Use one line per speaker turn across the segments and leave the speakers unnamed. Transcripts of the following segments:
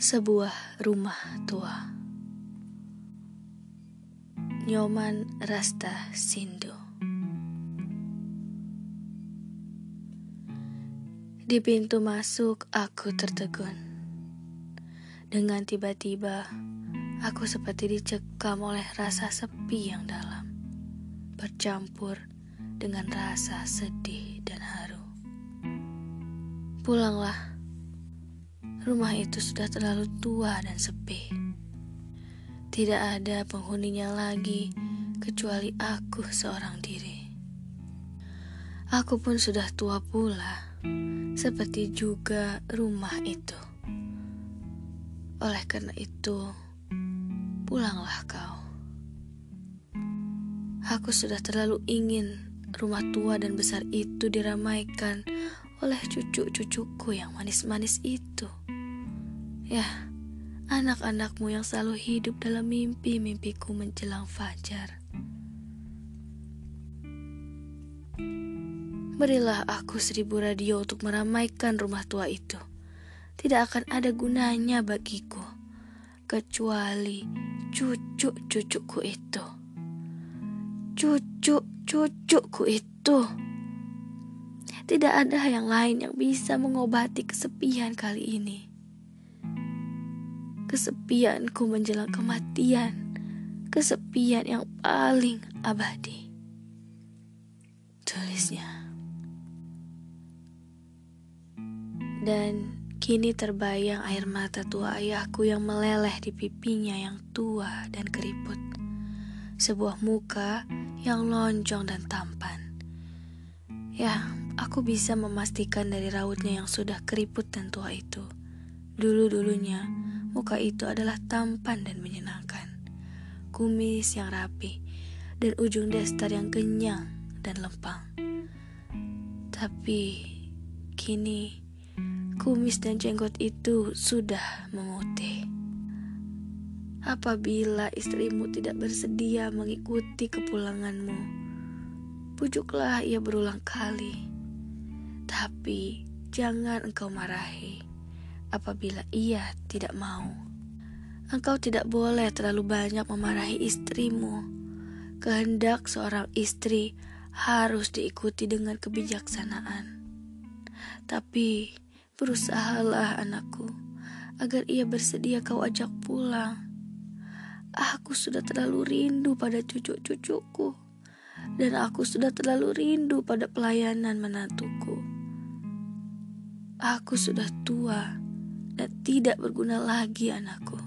Sebuah rumah tua. Nyoman Rasta Sindo. Di pintu masuk aku tertegun. Dengan tiba-tiba aku seperti dicekam oleh rasa sepi yang dalam. Bercampur dengan rasa sedih dan haru. Pulanglah Rumah itu sudah terlalu tua dan sepi. Tidak ada penghuninya lagi kecuali aku seorang diri. Aku pun sudah tua pula, seperti juga rumah itu. Oleh karena itu, pulanglah kau. Aku sudah terlalu ingin rumah tua dan besar itu diramaikan oleh cucu-cucuku yang manis-manis itu. Ya, anak-anakmu yang selalu hidup dalam mimpi-mimpiku menjelang fajar. Berilah aku seribu radio untuk meramaikan rumah tua itu. Tidak akan ada gunanya bagiku, kecuali cucu-cucuku itu. Cucu-cucuku itu. Tidak ada yang lain yang bisa mengobati kesepian kali ini kesepianku menjelang kematian, kesepian yang paling abadi. Tulisnya. Dan kini terbayang air mata tua ayahku yang meleleh di pipinya yang tua dan keriput. Sebuah muka yang lonjong dan tampan. Ya, aku bisa memastikan dari rautnya yang sudah keriput dan tua itu. Dulu-dulunya, Muka itu adalah tampan dan menyenangkan. Kumis yang rapi dan ujung daster yang kenyang dan lempang. Tapi kini kumis dan jenggot itu sudah memutih. Apabila istrimu tidak bersedia mengikuti kepulanganmu, pujuklah ia berulang kali. Tapi jangan engkau marahi apabila ia tidak mau. Engkau tidak boleh terlalu banyak memarahi istrimu. Kehendak seorang istri harus diikuti dengan kebijaksanaan. Tapi berusahalah anakku agar ia bersedia kau ajak pulang. Aku sudah terlalu rindu pada cucu-cucuku dan aku sudah terlalu rindu pada pelayanan menantuku. Aku sudah tua dan tidak berguna lagi anakku.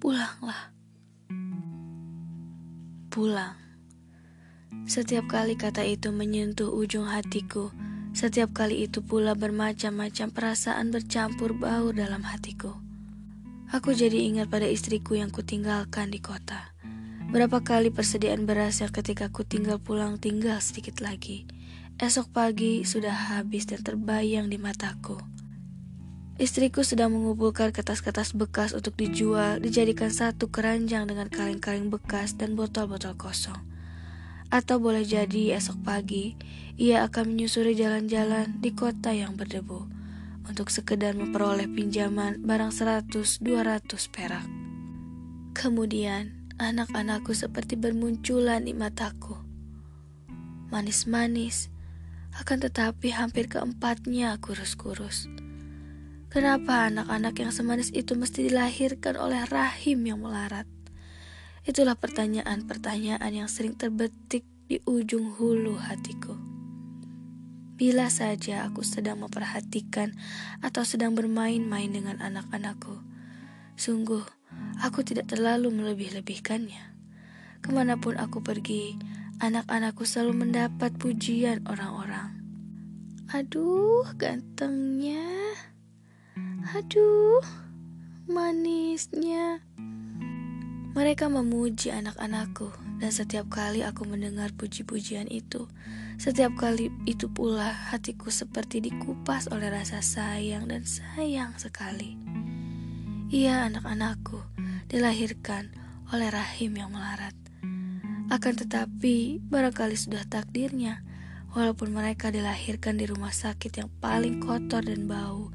Pulanglah. Pulang. Setiap kali kata itu menyentuh ujung hatiku, setiap kali itu pula bermacam-macam perasaan bercampur baur dalam hatiku. Aku jadi ingat pada istriku yang kutinggalkan di kota. Berapa kali persediaan beras yang ketika ku tinggal pulang tinggal sedikit lagi. Esok pagi sudah habis dan terbayang di mataku. Istriku sedang mengumpulkan kertas-kertas bekas untuk dijual, dijadikan satu keranjang dengan kaleng-kaleng bekas dan botol-botol kosong. Atau boleh jadi esok pagi, ia akan menyusuri jalan-jalan di kota yang berdebu untuk sekedar memperoleh pinjaman barang 100-200 perak. Kemudian, anak-anakku seperti bermunculan di mataku. Manis-manis, akan tetapi hampir keempatnya kurus-kurus. Kenapa anak-anak yang semanis itu mesti dilahirkan oleh rahim yang melarat? Itulah pertanyaan-pertanyaan yang sering terbetik di ujung hulu hatiku. Bila saja aku sedang memperhatikan atau sedang bermain-main dengan anak-anakku, sungguh aku tidak terlalu melebih-lebihkannya. Ke mana pun aku pergi, anak-anakku selalu mendapat pujian orang-orang. Aduh, gantengnya. Aduh, manisnya. Mereka memuji anak-anakku, dan setiap kali aku mendengar puji-pujian itu, setiap kali itu pula hatiku seperti dikupas oleh rasa sayang dan sayang sekali. Ia anak-anakku dilahirkan oleh rahim yang melarat. Akan tetapi, barangkali sudah takdirnya, walaupun mereka dilahirkan di rumah sakit yang paling kotor dan bau,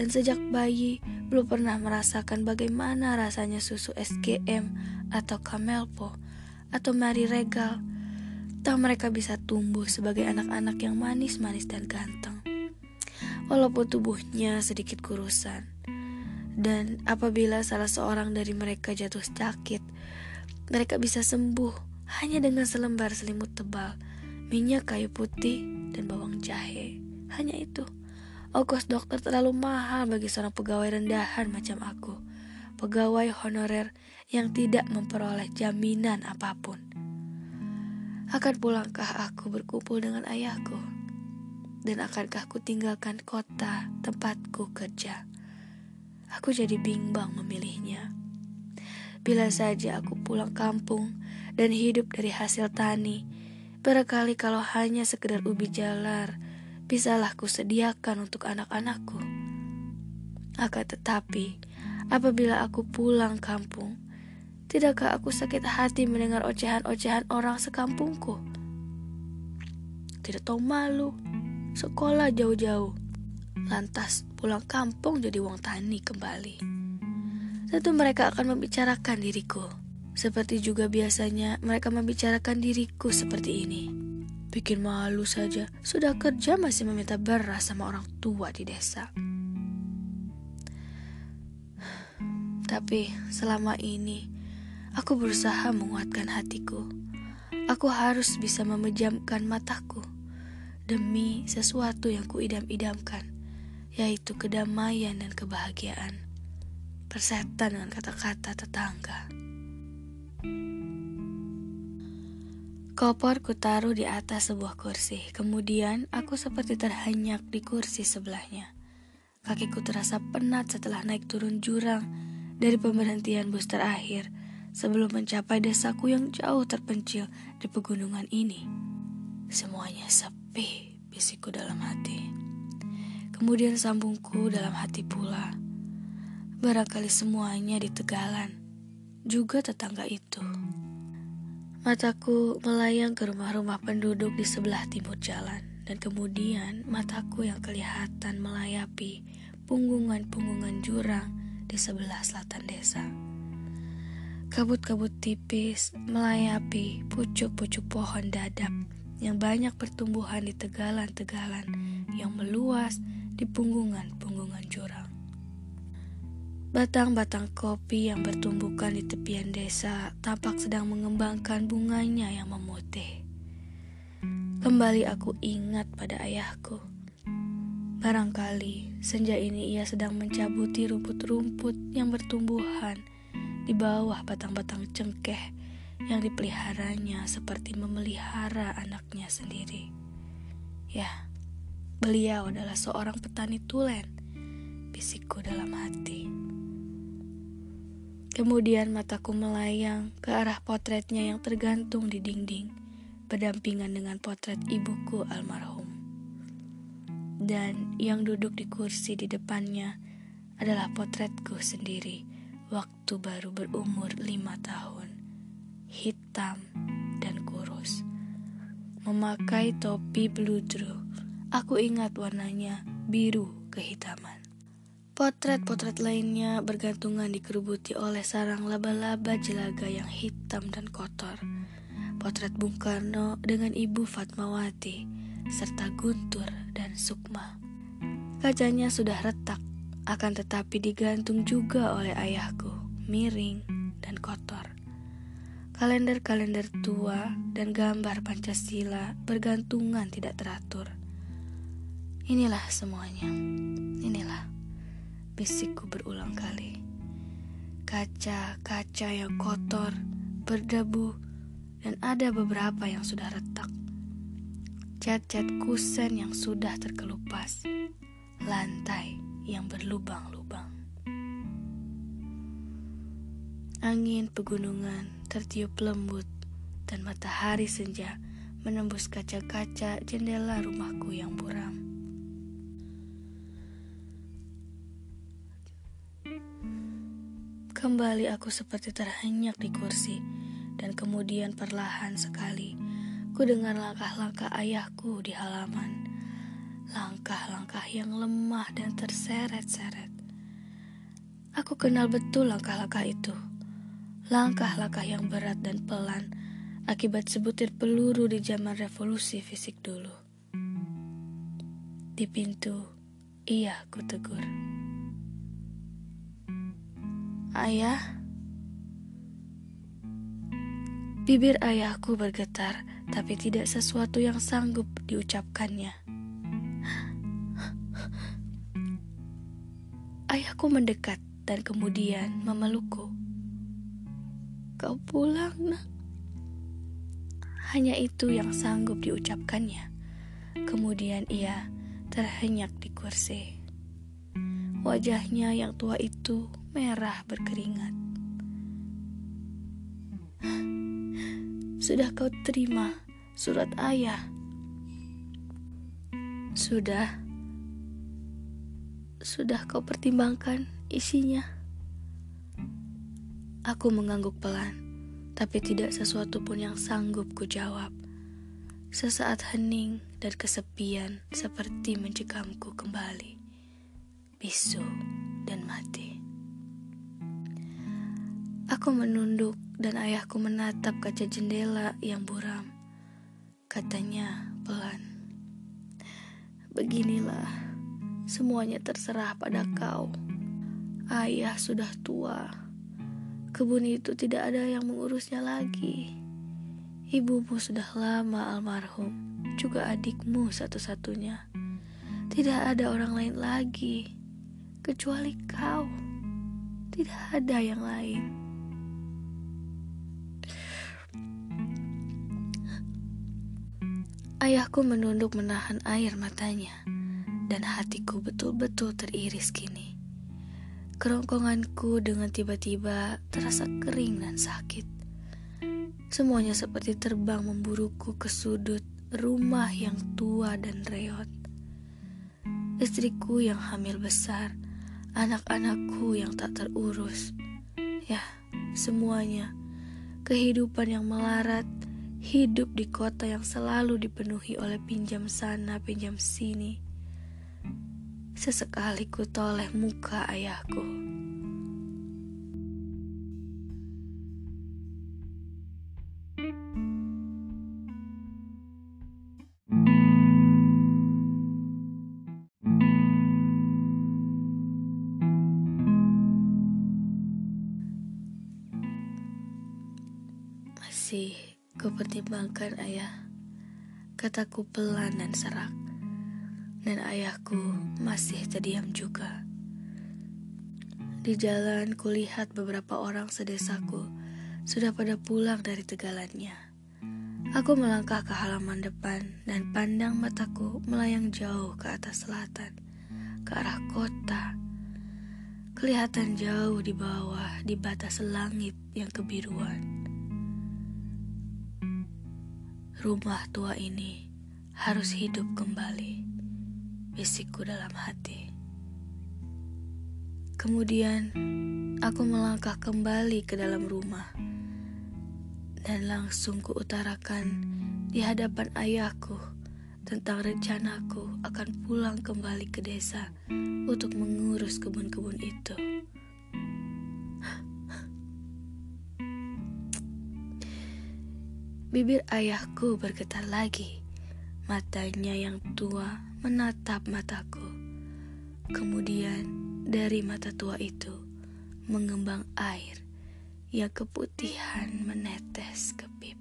dan sejak bayi belum pernah merasakan bagaimana rasanya susu SGM atau Camelpo atau Mary Regal. Tahu mereka bisa tumbuh sebagai anak-anak yang manis-manis dan ganteng. Walaupun tubuhnya sedikit kurusan. Dan apabila salah seorang dari mereka jatuh sakit, mereka bisa sembuh hanya dengan selembar selimut tebal, minyak kayu putih, dan bawang jahe. Hanya itu. Ongkos dokter terlalu mahal bagi seorang pegawai rendahan macam aku. Pegawai honorer yang tidak memperoleh jaminan apa pun. Akan pulangkah aku berkumpul dengan ayahku? Dan akankah aku tinggalkan kota tempatku kerja? Aku jadi bimbang memilihnya. Bila saja aku pulang kampung dan hidup dari hasil tani, barangkali kalau hanya sekedar ubi jalar, bisalah kusediakan untuk anak-anakku. Akan tetapi, apabila aku pulang kampung, tidakkah aku sakit hati mendengar ocehan-ocehan orang sekampungku? Tidak tahu malu, sekolah jauh-jauh, lantas pulang kampung jadi uang tani kembali. Tentu mereka akan membicarakan diriku, seperti juga biasanya mereka membicarakan diriku seperti ini. Bikin malu saja, sudah kerja masih meminta beras sama orang tua di desa. Tapi selama ini, aku berusaha menguatkan hatiku. Aku harus bisa memejamkan mataku demi sesuatu yang kuidam-idamkan, yaitu kedamaian dan kebahagiaan. Persetan dengan kata-kata tetangga. Kopor kutaruh di atas sebuah kursi. Kemudian aku seperti terhanyak di kursi sebelahnya. Kakiku terasa penat setelah naik turun jurang dari pemberhentian bus terakhir sebelum mencapai desaku yang jauh terpencil di pegunungan ini. Semuanya sepi, bisikku dalam hati. Kemudian sambungku dalam hati pula. Barangkali semuanya di Tegalan, juga tetangga itu. Mataku melayang ke rumah-rumah penduduk di sebelah timur jalan, dan kemudian mataku yang kelihatan melayapi punggungan-punggungan jurang di sebelah selatan desa. Kabut-kabut tipis melayapi pucuk-pucuk pohon dadap yang banyak pertumbuhan di tegalan-tegalan yang meluas di punggungan-punggungan. Batang-batang kopi yang bertumbukan di tepian desa tampak sedang mengembangkan bunganya yang memutih. Kembali aku ingat pada ayahku. Barangkali senja ini ia sedang mencabuti rumput-rumput yang bertumbuhan di bawah batang-batang cengkeh yang dipeliharanya seperti memelihara anaknya sendiri. Ya, beliau adalah seorang petani tulen, bisikku dalam hati. Kemudian mataku melayang ke arah potretnya yang tergantung di dinding, berdampingan dengan potret ibuku almarhum. Dan yang duduk di kursi di depannya adalah potretku sendiri waktu baru berumur lima tahun, hitam dan kurus. Memakai topi bludru, aku ingat warnanya biru kehitaman. Potret-potret lainnya bergantungan dikerubuti oleh sarang laba-laba jelaga yang hitam dan kotor. Potret Bung Karno dengan Ibu Fatmawati, serta Guntur dan Sukma. Kacanya sudah retak, akan tetapi digantung juga oleh ayahku, miring dan kotor. Kalender-kalender tua dan gambar Pancasila bergantungan tidak teratur. Inilah semuanya. Inilah bisikku berulang kali. Kaca-kaca yang kotor, berdebu, dan ada beberapa yang sudah retak. Cat-cat kusen yang sudah terkelupas, lantai yang berlubang-lubang. Angin pegunungan tertiup lembut dan matahari senja menembus kaca-kaca jendela rumahku yang buram. Kembali aku seperti terhenyak di kursi, dan kemudian perlahan sekali ku dengar langkah-langkah ayahku di halaman. langkah-langkah yang lemah dan terseret-seret. Aku kenal betul langkah-langkah itu. Langkah-langkah yang berat dan pelan akibat sebutir peluru di zaman revolusi fisik dulu. Di pintu, iya ku tegur. Ayah, bibir ayahku bergetar, tapi tidak sesuatu yang sanggup diucapkannya. Ayahku mendekat dan kemudian memelukku. Kau pulang, nak. Hanya itu yang sanggup diucapkannya. Kemudian ia terhenyak di kursi. Wajahnya yang tua itu merah berkeringat. Sudah kau terima surat ayah? Sudah sudah kau pertimbangkan isinya? Aku mengangguk pelan, tapi tidak sesuatu pun yang sanggup ku jawab. Sesaat hening dan kesepian seperti mencekamku kembali, bisu dan mati. Aku menunduk dan ayahku menatap kaca jendela yang buram. Katanya pelan, "Beginilah." Semuanya terserah pada kau. Ayah sudah tua. Kebun itu tidak ada yang mengurusnya lagi. Ibumu sudah lama almarhum, juga adikmu satu-satunya. Tidak ada orang lain lagi, kecuali kau. Tidak ada yang lain. Ayahku menunduk menahan air matanya dan hatiku betul-betul teriris kini. Kerongkonganku dengan tiba-tiba terasa kering dan sakit. Semuanya seperti terbang memburuku ke sudut rumah yang tua dan reot. Istriku yang hamil besar, anak-anakku yang tak terurus. Ya, semuanya. Kehidupan yang melarat, hidup di kota yang selalu dipenuhi oleh pinjam sana, pinjam sini Sesekali ku toleh muka ayahku. Kupertimbangkan ayah, kataku pelan dan serak dan ayahku masih terdiam juga. Di jalan kulihat beberapa orang sedesaku sudah pada pulang dari tegalannya. Aku melangkah ke halaman depan dan pandang mataku melayang jauh ke atas selatan, ke arah kota. Kelihatan jauh di bawah di batas langit yang kebiruan. Rumah tua ini harus hidup kembali bisikku dalam hati. Kemudian aku melangkah kembali ke dalam rumah dan langsung kuutarakan di hadapan ayahku tentang rencanaku akan pulang kembali ke desa untuk mengurus kebun-kebun itu. Bibir ayahku bergetar lagi, matanya yang tua menatap mataku. Kemudian dari mata tua itu mengembang air yang keputihan menetes ke pipi.